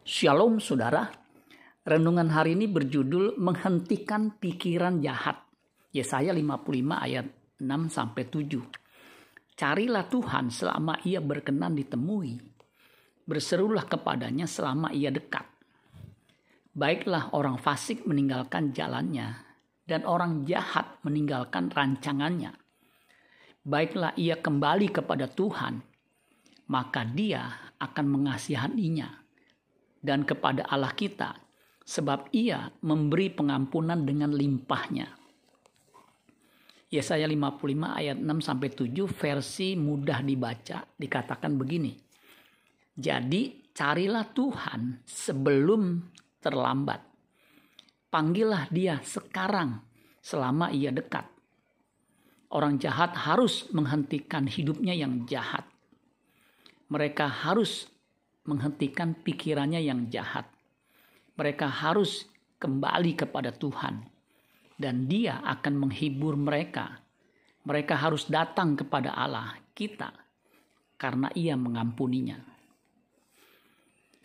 Shalom saudara. Renungan hari ini berjudul menghentikan pikiran jahat. Yesaya 55 ayat 6 sampai 7. Carilah Tuhan selama ia berkenan ditemui. Berserulah kepadanya selama ia dekat. Baiklah orang fasik meninggalkan jalannya dan orang jahat meninggalkan rancangannya. Baiklah ia kembali kepada Tuhan, maka dia akan mengasihaninya dan kepada Allah kita, sebab ia memberi pengampunan dengan limpahnya. Yesaya 55 ayat 6 sampai 7 versi mudah dibaca dikatakan begini. Jadi carilah Tuhan sebelum terlambat. Panggillah dia sekarang selama ia dekat. Orang jahat harus menghentikan hidupnya yang jahat. Mereka harus menghentikan pikirannya yang jahat. Mereka harus kembali kepada Tuhan, dan Dia akan menghibur mereka. Mereka harus datang kepada Allah kita karena Ia mengampuninya.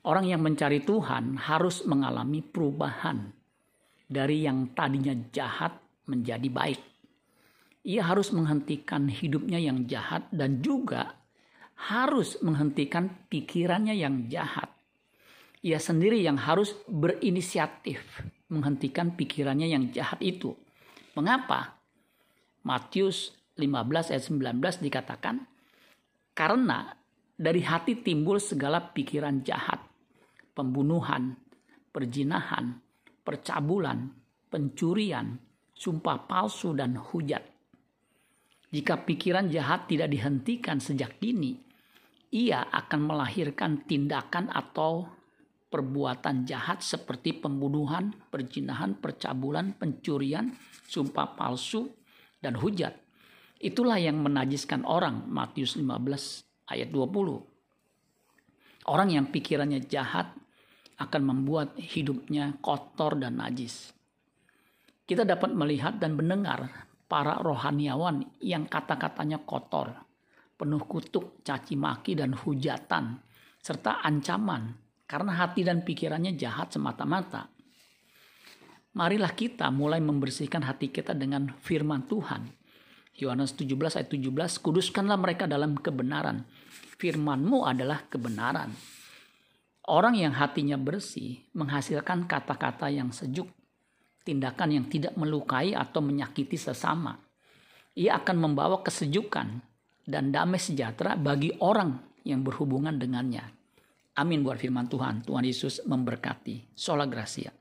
Orang yang mencari Tuhan harus mengalami perubahan dari yang tadinya jahat menjadi baik. Ia harus menghentikan hidupnya yang jahat dan juga harus menghentikan pikirannya yang jahat. Ia sendiri yang harus berinisiatif menghentikan pikirannya yang jahat itu. Mengapa? Matius 15 ayat 19 dikatakan, karena dari hati timbul segala pikiran jahat, pembunuhan, perjinahan, percabulan, pencurian, sumpah palsu, dan hujat. Jika pikiran jahat tidak dihentikan sejak dini, ia akan melahirkan tindakan atau perbuatan jahat seperti pembunuhan, perjinahan, percabulan, pencurian, sumpah palsu, dan hujat. Itulah yang menajiskan orang, Matius 15 ayat 20. Orang yang pikirannya jahat akan membuat hidupnya kotor dan najis. Kita dapat melihat dan mendengar para rohaniawan yang kata-katanya kotor, penuh kutuk, caci maki, dan hujatan, serta ancaman karena hati dan pikirannya jahat semata-mata. Marilah kita mulai membersihkan hati kita dengan firman Tuhan. Yohanes 17 ayat 17, kuduskanlah mereka dalam kebenaran. Firmanmu adalah kebenaran. Orang yang hatinya bersih menghasilkan kata-kata yang sejuk, tindakan yang tidak melukai atau menyakiti sesama. Ia akan membawa kesejukan dan damai sejahtera bagi orang yang berhubungan dengannya. Amin buat firman Tuhan. Tuhan Yesus memberkati. Sola Gracia.